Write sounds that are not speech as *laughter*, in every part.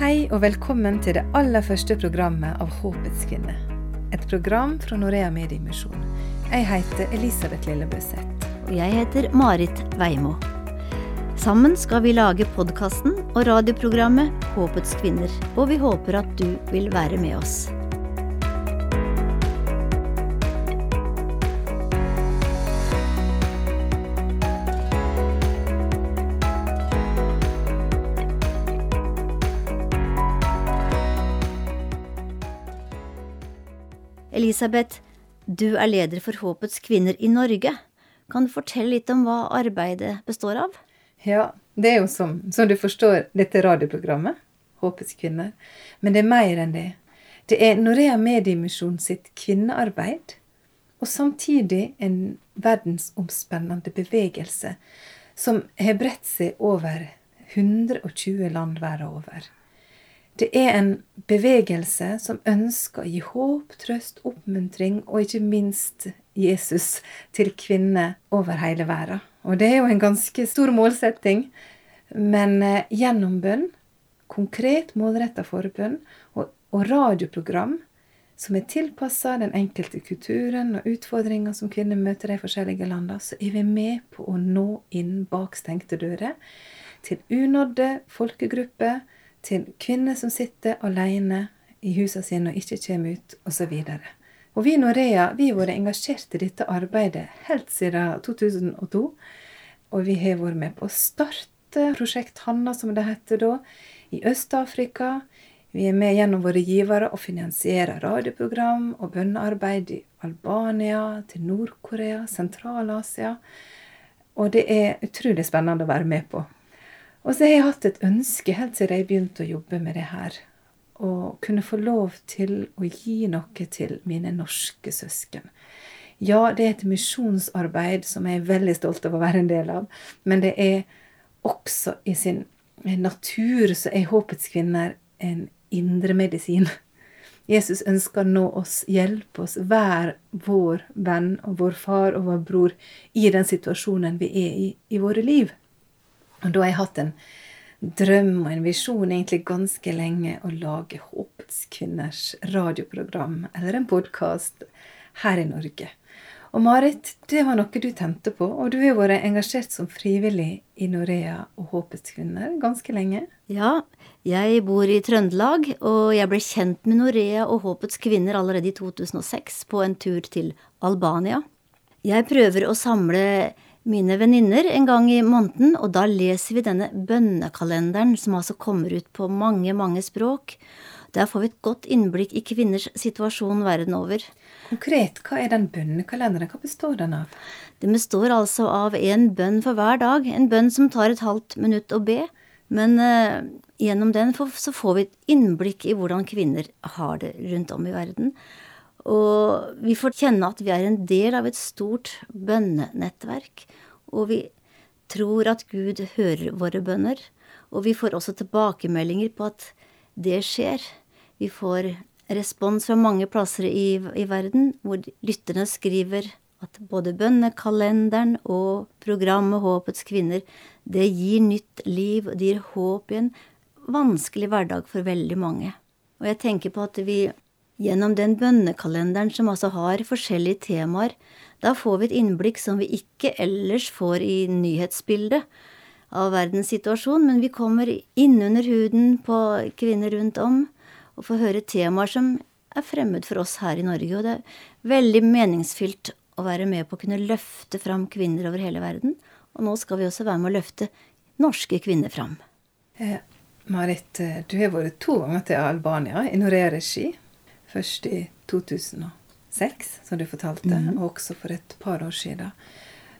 Hei og velkommen til det aller første programmet av Håpets kvinne. Et program fra Norea Mediemisjon. Jeg heter Elisabeth Lillebøseth. Og jeg heter Marit Veimo. Sammen skal vi lage podkasten og radioprogrammet Håpets kvinner, og vi håper at du vil være med oss. Elisabeth, du er leder for Håpets kvinner i Norge. Kan du fortelle litt om hva arbeidet består av? Ja, det er jo som, som du forstår, dette radioprogrammet, Håpets kvinner. Men det er mer enn det. Det er Norea Mediemisjon sitt kvinnearbeid, og samtidig en verdensomspennende bevegelse som har bredt seg over 120 land verden over. Det er en bevegelse som ønsker å gi håp, trøst, oppmuntring og ikke minst Jesus til kvinner over hele verden. Og det er jo en ganske stor målsetting. Men eh, gjennom bønn, konkret målretta forbønn og, og radioprogram som er tilpassa den enkelte kulturen og utfordringer som kvinner møter i de forskjellige landene, så er vi med på å nå inn bak stengte dører til unådde folkegrupper til kvinner som sitter alene i husene sine og ikke kommer ut, osv. Og vi i Norea vi har vært engasjert i dette arbeidet helt siden 2002. Og vi har vært med på å starte Prosjekt Hanna, som det heter da, i Øst-Afrika. Vi er med gjennom våre givere og finansierer radioprogram og bønnearbeid i Albania, til Nord-Korea, Sentral-Asia. Og det er utrolig spennende å være med på. Og så har jeg hatt et ønske helt siden jeg begynte å jobbe med det her. Å kunne få lov til å gi noe til mine norske søsken. Ja, det er et misjonsarbeid som jeg er veldig stolt av å være en del av, men det er også i sin natur så er håpets kvinner en indremedisin. Jesus ønsker nå oss, hjelpe oss, være vår venn og vår far og vår bror i den situasjonen vi er i i våre liv. Og da har jeg hatt en drøm og en visjon egentlig ganske lenge å lage Håpets kvinners radioprogram, eller en podkast, her i Norge. Og Marit, det var noe du tente på, og du har vært engasjert som frivillig i Norea og Håpets kvinner ganske lenge? Ja, jeg bor i Trøndelag, og jeg ble kjent med Norea og Håpets kvinner allerede i 2006 på en tur til Albania. Jeg prøver å samle mine venninner en gang i måneden, og da leser vi denne bønnekalenderen som altså kommer ut på mange, mange språk. Der får vi et godt innblikk i kvinners situasjon verden over. Konkret, hva er den bønnekalenderen? Hva består den av? Den består altså av en bønn for hver dag. En bønn som tar et halvt minutt å be. Men uh, gjennom den så får vi et innblikk i hvordan kvinner har det rundt om i verden. Og vi får kjenne at vi er en del av et stort bønnenettverk. Og vi tror at Gud hører våre bønner. Og vi får også tilbakemeldinger på at det skjer. Vi får respons fra mange plasser i, i verden hvor lytterne skriver at både bønnekalenderen og programmet Håpets kvinner, det gir nytt liv, det gir håp i en vanskelig hverdag for veldig mange. Og jeg tenker på at vi gjennom den bønnekalenderen som altså har forskjellige temaer. Da får vi et innblikk som vi ikke ellers får i nyhetsbildet av verdens situasjon, men vi kommer innunder huden på kvinner rundt om og får høre temaer som er fremmed for oss her i Norge. Og det er veldig meningsfylt å være med på å kunne løfte fram kvinner over hele verden. Og nå skal vi også være med å løfte norske kvinner fram. Eh, Marit, eh, du har vært to ganger til Albania i Norea-regi. Først i 2006, som du fortalte, mm. og også for et par år siden.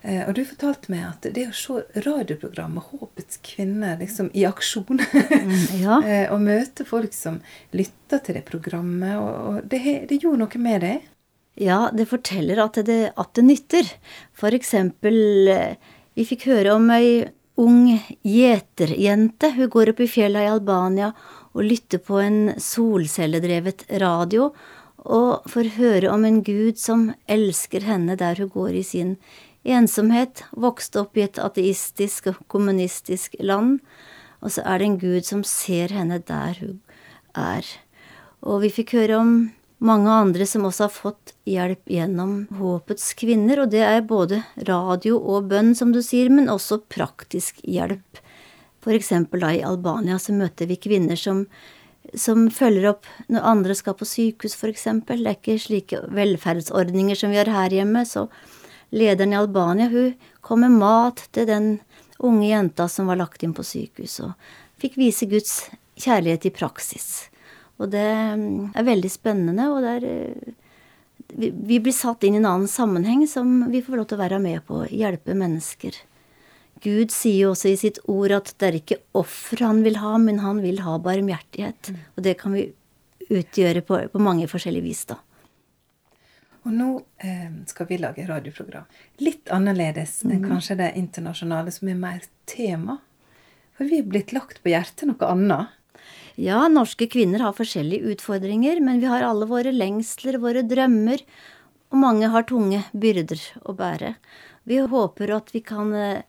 Eh, og du fortalte meg at det å se radioprogrammet 'Håpets kvinner' liksom i aksjon, mm, *laughs* ja. eh, og møte folk som lytter til det programmet, og, det, det, gjorde noe med deg? Ja, det forteller at det, at det nytter. For eksempel, eh, vi fikk høre om ei ung gjeterjente. Hun går opp i fjella i Albania og lytte på en solcelledrevet radio og får høre om en gud som elsker henne der hun går i sin ensomhet, vokste opp i et ateistisk og kommunistisk land, Og så er det en Gud som ser henne der hun er. Og vi fikk høre om mange andre som også har fått hjelp gjennom Håpets kvinner, og det er både radio og bønn, som du sier, men også praktisk hjelp. For eksempel da i Albania så møter vi kvinner som, som følger opp når andre skal på sykehus, eksempel. Det er ikke slike velferdsordninger som vi har her hjemme, så lederen i Albania, hun kom med mat til den unge jenta som var lagt inn på sykehus, og fikk vise Guds kjærlighet i praksis. Og det mm, er veldig spennende, og det er eh, vi, blir satt inn i en annen sammenheng som vi får lov til å være med på, hjelpe mennesker. Gud sier jo også i sitt ord at det er ikke offer han vil ha, men han vil ha barmhjertighet. Mm. Og det kan vi utgjøre på, på mange forskjellige vis, da. Og nå eh, skal vi lage radioprogram. Litt annerledes mm. enn kanskje det internasjonale, som er mer tema. For vi er blitt lagt på hjertet noe annet. Ja, norske kvinner har forskjellige utfordringer, men vi har alle våre lengsler, våre drømmer, og mange har tunge byrder å bære. Vi håper at vi kan eh,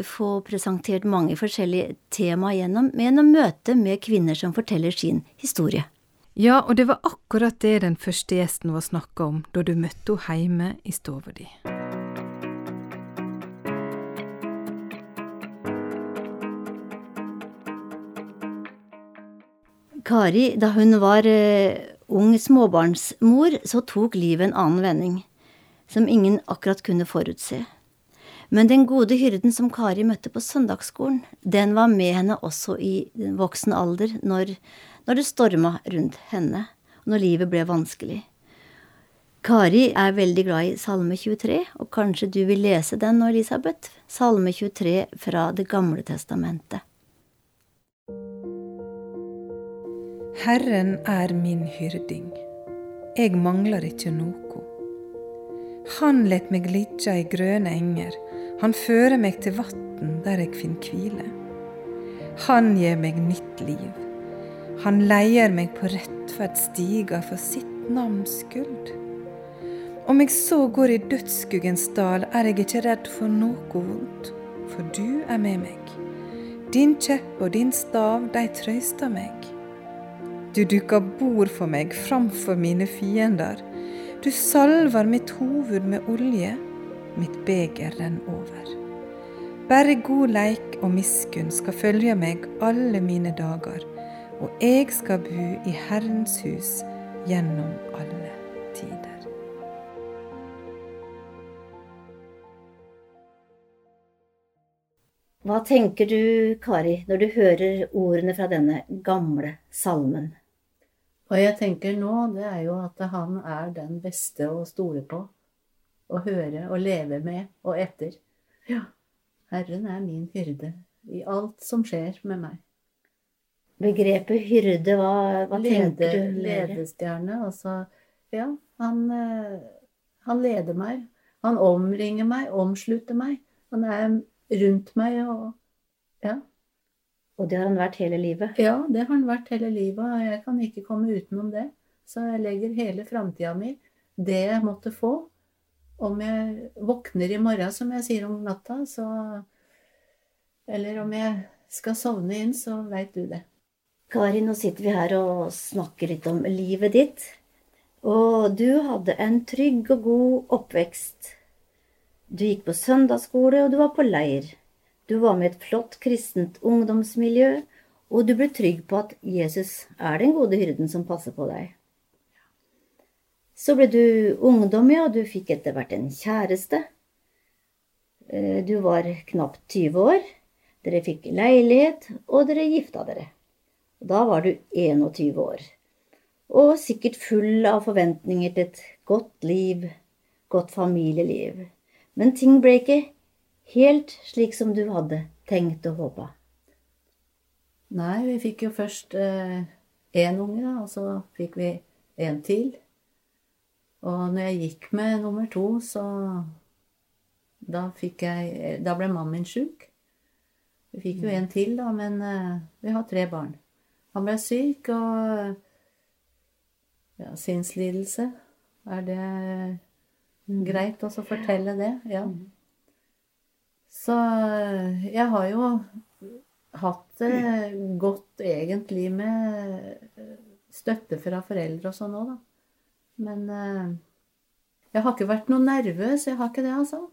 få presentert mange forskjellige tema gjennom, gjennom møte med kvinner som forteller sin historie. Ja, og det var akkurat det den første gjesten var snakka om da du møtte henne hjemme i stova di. Kari, da hun var uh, ung småbarnsmor, så tok livet en annen vending, som ingen akkurat kunne forutse. Men den gode hyrden som Kari møtte på søndagsskolen, den var med henne også i voksen alder, når når det storma rundt henne, når livet ble vanskelig. Kari er veldig glad i Salme 23, og kanskje du vil lese den nå, Elisabeth? Salme 23 fra Det gamle testamentet. Herren er min hyrding, jeg mangler ikke noe. Han let meg ligge i grøne enger, han fører meg til vatn der eg finn kvile. Han gir meg nytt liv. Han leier meg på rettferdsstiger for sitt navns skyld. Om jeg så går i dødsskuggens dal, er jeg ikke redd for noe vondt, for du er med meg. Din kjepp og din stav, de trøyster meg. Du dukker bord for meg framfor mine fiender. Du salver mitt hoved med olje, mitt beger renn over. Bare god leik og miskunn skal følge meg alle mine dager og jeg skal bo i Herrens hus gjennom alle tider. Hva tenker du, Kari, når du hører ordene fra denne gamle salmen? Hva jeg tenker nå, det er jo at han er den beste å stole på. Å høre og leve med og etter. Ja, Herren er min hyrde i alt som skjer med meg. Begrepet hyrde, hva, hva Leder, tenker du? Ledestjerne. Altså, ja, han, eh, han, leder meg. Han omringer meg, omslutter meg. Han er rundt meg og Ja. Og det har han vært hele livet? Ja, det har han vært hele livet. Og jeg kan ikke komme utenom det. Så jeg legger hele framtida mi, det jeg måtte få. Om jeg våkner i morgen, som jeg sier om natta, så Eller om jeg skal sovne inn, så veit du det. Kari, nå sitter vi her og snakker litt om livet ditt. Og du hadde en trygg og god oppvekst. Du gikk på søndagsskole, og du var på leir. Du var med et flott kristent ungdomsmiljø, og du ble trygg på at Jesus er den gode hyrden som passer på deg. Så ble du ungdom, ja, du fikk etter hvert en kjæreste. Eh, du var knapt 20 år. Dere fikk leilighet, og dere gifta dere. Da var du 21 år. Og sikkert full av forventninger til et godt liv, godt familieliv. Men ting ble ikke helt slik som du hadde tenkt og håpa. Nei, vi fikk jo først én eh, unge, og så fikk vi en til. Og når jeg gikk med nummer to, så da jeg Da ble mannen min sjuk. Vi fikk jo mm. en til, da, men eh, vi har tre barn. Han ble syk, og ja, sinnslidelse. Er det mm. greit å fortelle det? Ja. Mm. Så jeg har jo hatt det godt egentlig med støtte fra foreldre og sånn òg, da. Men eh, jeg har ikke vært noe nervøs. Jeg har ikke det, altså.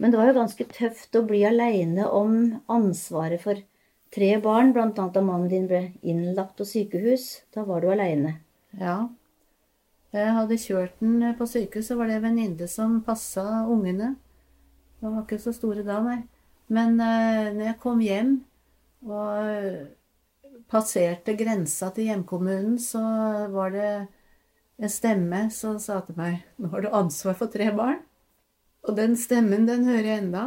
Men det var jo ganske tøft å bli aleine om ansvaret for tre barn, annet da mannen din ble innlagt på sykehus. Da var du aleine. Ja. Jeg hadde kjørt den på sykehus, så var det en venninne som passa ungene. De var ikke så store da, nei. Men uh, når jeg kom hjem og passerte grensa til hjemkommunen, så var det en stemme som sa til meg Nå har du ansvar for tre barn. Og den stemmen, den hører jeg enda.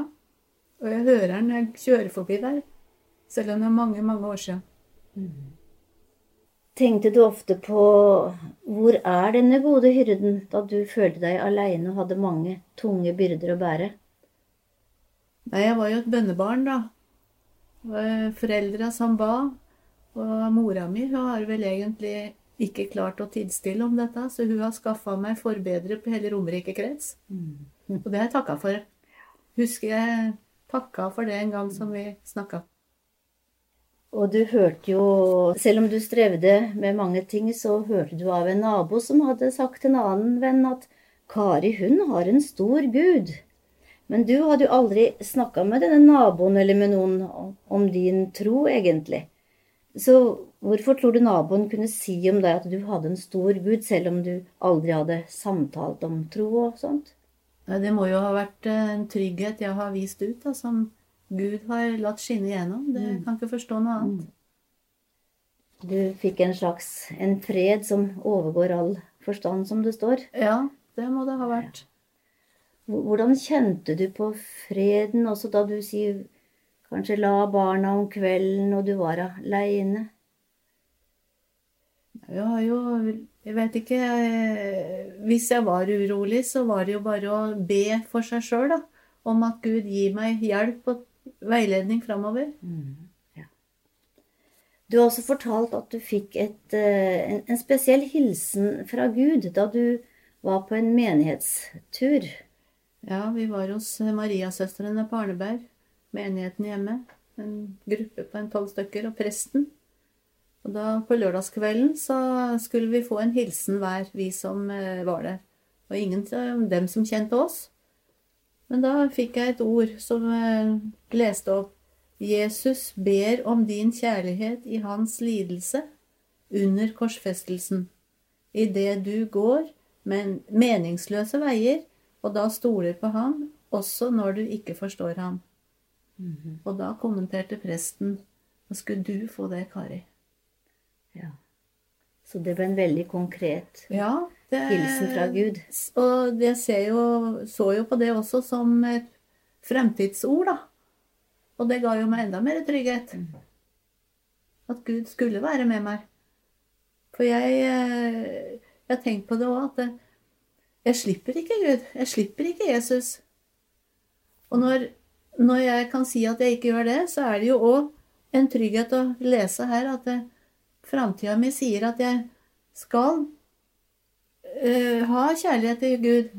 Og jeg hører den når jeg kjører forbi der. Selv om det er mange, mange år siden. Tenkte du ofte på hvor er denne gode hyrden, da du følte deg aleine og hadde mange tunge byrder å bære? Nei, jeg var jo et bønnebarn, da. Foreldra som ba. Og mora mi hun har vel egentlig ikke klart å tidsstille om dette, så hun har skaffa meg forbedre på hele Romerike krets. Og det har jeg takka for. Husker jeg takka for det en gang som vi snakka. Og du hørte jo, selv om du strevde med mange ting, så hørte du av en nabo som hadde sagt til en annen venn at Kari, hun har en stor gud. Men du hadde jo aldri snakka med denne naboen eller med noen om din tro, egentlig. Så hvorfor tror du naboen kunne si om deg at du hadde en stor gud, selv om du aldri hadde samtalt om tro og sånt? Det må jo ha vært en trygghet jeg har vist ut, da, som Gud har latt skinne igjennom. Det Mm. kan ikke forstå noe annet. Du fikk en slags en fred som overgår all forstand, som det står. Ja, det må det ha vært. Hvordan kjente du på freden også da du sier kanskje la barna om kvelden og du var aleine? Jeg har jo Jeg vet ikke eh, Hvis jeg var urolig, så var det jo bare å be for seg sjøl, da. Om at Gud gir meg hjelp og veiledning framover. Ja. Du har også fortalt at du fikk et, eh, en, en spesiell hilsen fra Gud da du var på en menighetstur. Ja, vi var hos Mariasøstrene på Arneberg. Menigheten hjemme. En gruppe på en tolv stykker. Og presten. Og da på lørdagskvelden så skulle vi få en hilsen hver, vi som eh, var der. Og ingen av dem som kjente oss. Men da fikk jeg et ord som eh, leste opp Jesus ber om din kjærlighet i hans lidelse under korsfestelsen, idet du går men meningsløse veier, og da stoler på ham, også når du ikke forstår ham. Og da kommenterte presten Nå skulle du få det, Kari. Ja. Så det ble en veldig konkret Ja, det, hilsen fra Gud. Og jeg så jo på det også som et fremtidsord, da. Og det ga jo meg enda mer trygghet. At Gud skulle være med meg. For jeg, eh, jeg har tenkt på det òg, at jeg, jeg slipper ikke Gud. Jeg slipper ikke Jesus. Og når, når jeg kan si at jeg ikke gjør det, så er det jo òg en trygghet å lese her at det- framtida mi sier at jeg skal uh, ha kjærlighet til Gud,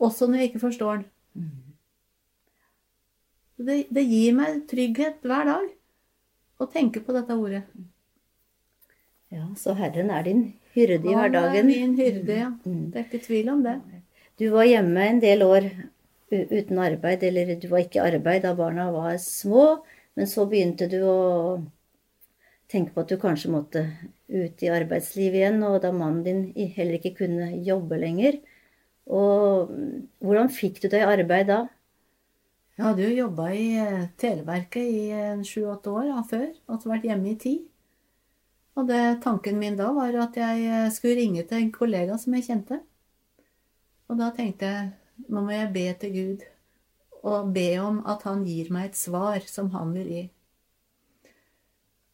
også når jeg ikke forstår den. Det, det gir meg trygghet hver dag å tenke på dette ordet. Ja, Så Herren er din hyrde i hverdagen. Han er min hyrde, ja. Mm. Det er ikke tvil om det. Du var hjemme en del år uten arbeid, eller du var ikke i arbeid da barna var små, men så begynte du å tenke på at du kanskje måtte ut i arbeidslivet igjen, og da mannen din heller ikke kunne jobbe lenger. Og hvordan fikk du deg arbeid da? Jeg hadde jo jobba i eh, Televerket i eh, sju-åtte år ja, før, og så vært hjemme i ti. Og det, tanken min da var at jeg eh, skulle ringe til en kollega som jeg kjente. Og da tenkte jeg nå må jeg be til Gud, og be om at han gir meg et svar som han vil gi.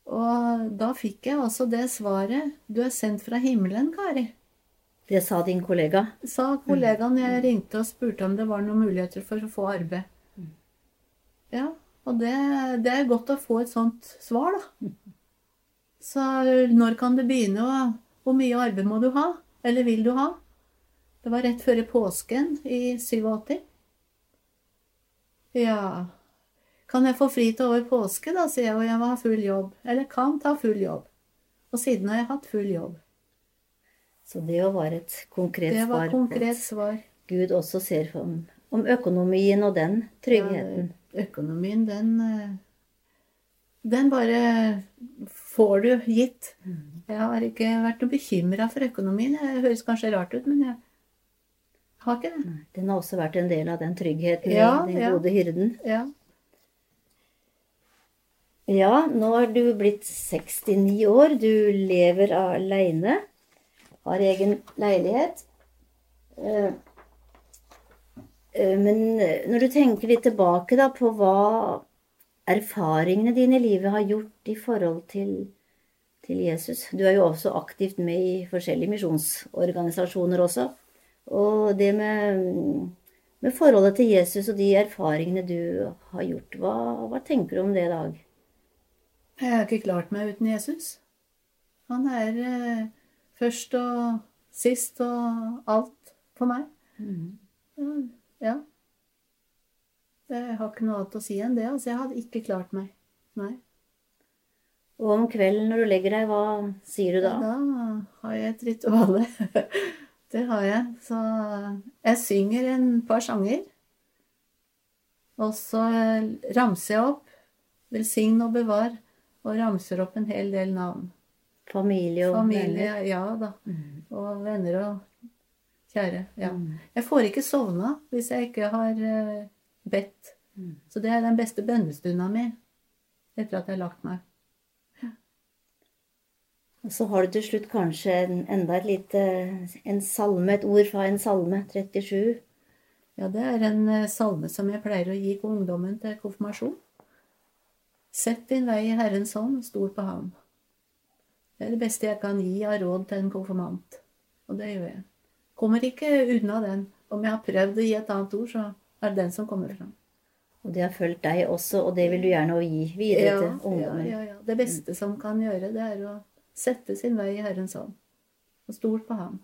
Og da fikk jeg altså det svaret. Du er sendt fra himmelen, Kari. Det sa din kollega. Sa kollegaen jeg ringte og spurte om det var noen muligheter for å få arbeid. Ja, og det, det er godt å få et sånt svar, da. Så når kan det begynne, og hvor mye arbeid må du ha? Eller vil du ha? Det var rett før påsken i 87. Ja Kan jeg få fri til over påske, da, sier jeg, og jeg må ha full jobb. Eller kan ta full jobb. Og siden har jeg hatt full jobb. Så det var et konkret svar. Det var et konkret svar. Gud også ser om, om økonomien og den tryggheten. Ja, økonomien, den eh, Den bare får du gitt. Mm. Jeg har ikke vært noe bekymra for økonomien. Det høres kanskje rart ut, men jeg har ikke det. Den har også vært en del av den tryggheten Ja, i den gode hyrden. Ja. Ja, nå er du blitt 69 år. Du lever aleine. Har egen leilighet. Eh, eh, Men eh, når du tenker litt tilbake da på hva erfaringene dine i livet har gjort i forhold til, til Jesus Du er jo også aktivt med i forskjellige misjonsorganisasjoner også. Og det med, med forholdet til Jesus og de erfaringene du har gjort, hva, hva tenker du om det i dag? Jeg har ikke klart meg uten Jesus. Han er eh, først og sist og alt for meg. Ja. ja. Jeg har ikke noe annet å si enn det. Altså, jeg hadde ikke klart meg. Nei. Og om kvelden når du legger deg, hva sier du da? Da har jeg et rituale. *laughs* det har jeg. Så jeg synger en par sanger. Og så ramser jeg opp 'Velsign og bevar', og ramser opp en hel del navn. Familie og Familie, venner? ja da. Og venner og kjære. Ja. Mm. Jeg får ikke sovna hvis jeg ikke har eh, bedt. Mm. Så det er den beste bønnestunda mi etter at jeg har lagt meg. Og så har du til slutt kanskje en, enda et lite en salme, et ord fra en salme, 37. Ja, det er en eh, salme som jeg pleier å gi ungdommen til konfirmasjon. Sett din vei i Herrens hånd, stol på ham. Det er det beste jeg kan gi av råd til en konfirmant. Og det gjør jeg. Kommer ikke unna den. Om jeg har prøvd å gi et annet ord, så er det den som kommer fram. Og det har fulgt deg også, og det vil du gjerne gi videre til ja, ungdommen. ja, ja. Det beste som kan gjøre, det er å sette sin vei i Herrens hånd. Og stol på ham.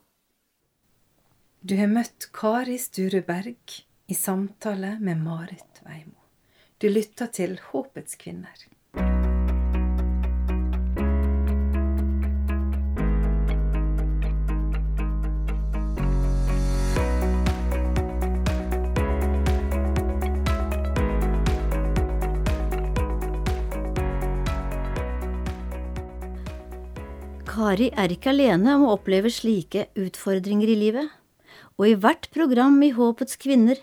Du har møtt Kari Sture Berg i samtale med Marit Veimo. Du lytter til Håpets kvinner. Kari er ikke alene om å oppleve slike utfordringer i livet, og i hvert program i Håpets kvinner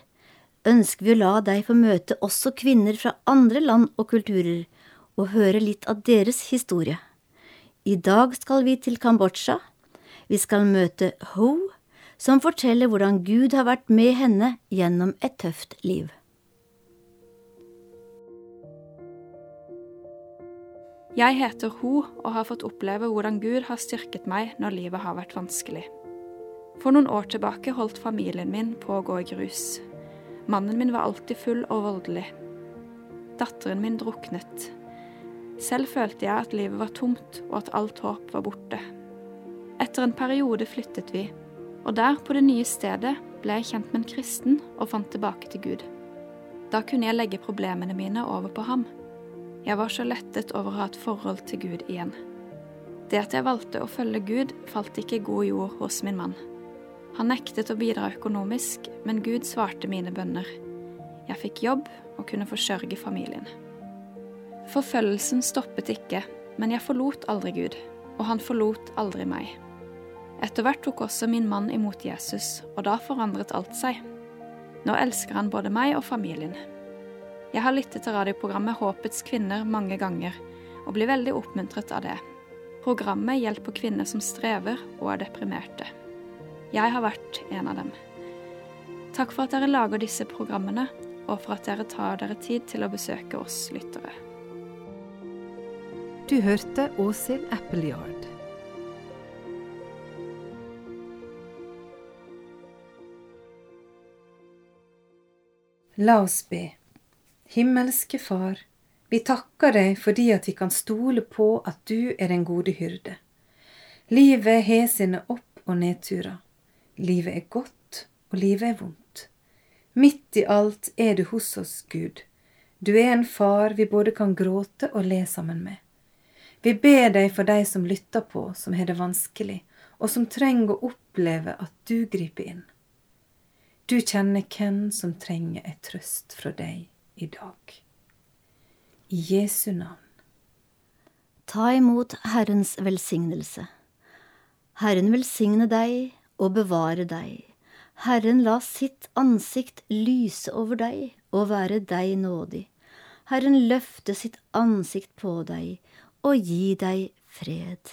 ønsker vi å la deg få møte også kvinner fra andre land og kulturer, og høre litt av deres historie. I dag skal vi til Kambodsja. Vi skal møte Ho, som forteller hvordan Gud har vært med henne gjennom et tøft liv. Jeg heter Ho og har fått oppleve hvordan Gud har styrket meg når livet har vært vanskelig. For noen år tilbake holdt familien min på å gå i grus. Mannen min var alltid full og voldelig. Datteren min druknet. Selv følte jeg at livet var tomt og at alt håp var borte. Etter en periode flyttet vi, og der, på det nye stedet, ble jeg kjent med en kristen og fant tilbake til Gud. Da kunne jeg legge problemene mine over på ham. Jeg var så lettet over å ha et forhold til Gud igjen. Det at jeg valgte å følge Gud, falt ikke i god jord hos min mann. Han nektet å bidra økonomisk, men Gud svarte mine bønner. Jeg fikk jobb og kunne forsørge familien. Forfølgelsen stoppet ikke, men jeg forlot aldri Gud, og han forlot aldri meg. Etter hvert tok også min mann imot Jesus, og da forandret alt seg. Nå elsker han både meg og familien. Jeg har lyttet til radioprogrammet Håpets kvinner mange ganger, og blir veldig oppmuntret av det. Programmet hjelper kvinner som strever og er deprimerte. Jeg har vært en av dem. Takk for at dere lager disse programmene, og for at dere tar dere tid til å besøke oss lyttere. Du hørte Åshild Appleyard. La oss be. Himmelske Far, vi takker deg fordi at vi kan stole på at du er den gode hyrde. Livet har sine opp- og nedturer. Livet er godt, og livet er vondt. Midt i alt er du hos oss, Gud. Du er en far vi både kan gråte og le sammen med. Vi ber deg for de som lytter på, som har det vanskelig, og som trenger å oppleve at du griper inn. Du kjenner hvem som trenger ei trøst fra deg i dag. I Jesu navn. Ta imot Herrens velsignelse. Herren velsigne deg og bevare deg. Herren la sitt ansikt lyse over deg og være deg nådig. Herren løfte sitt ansikt på deg og gi deg fred.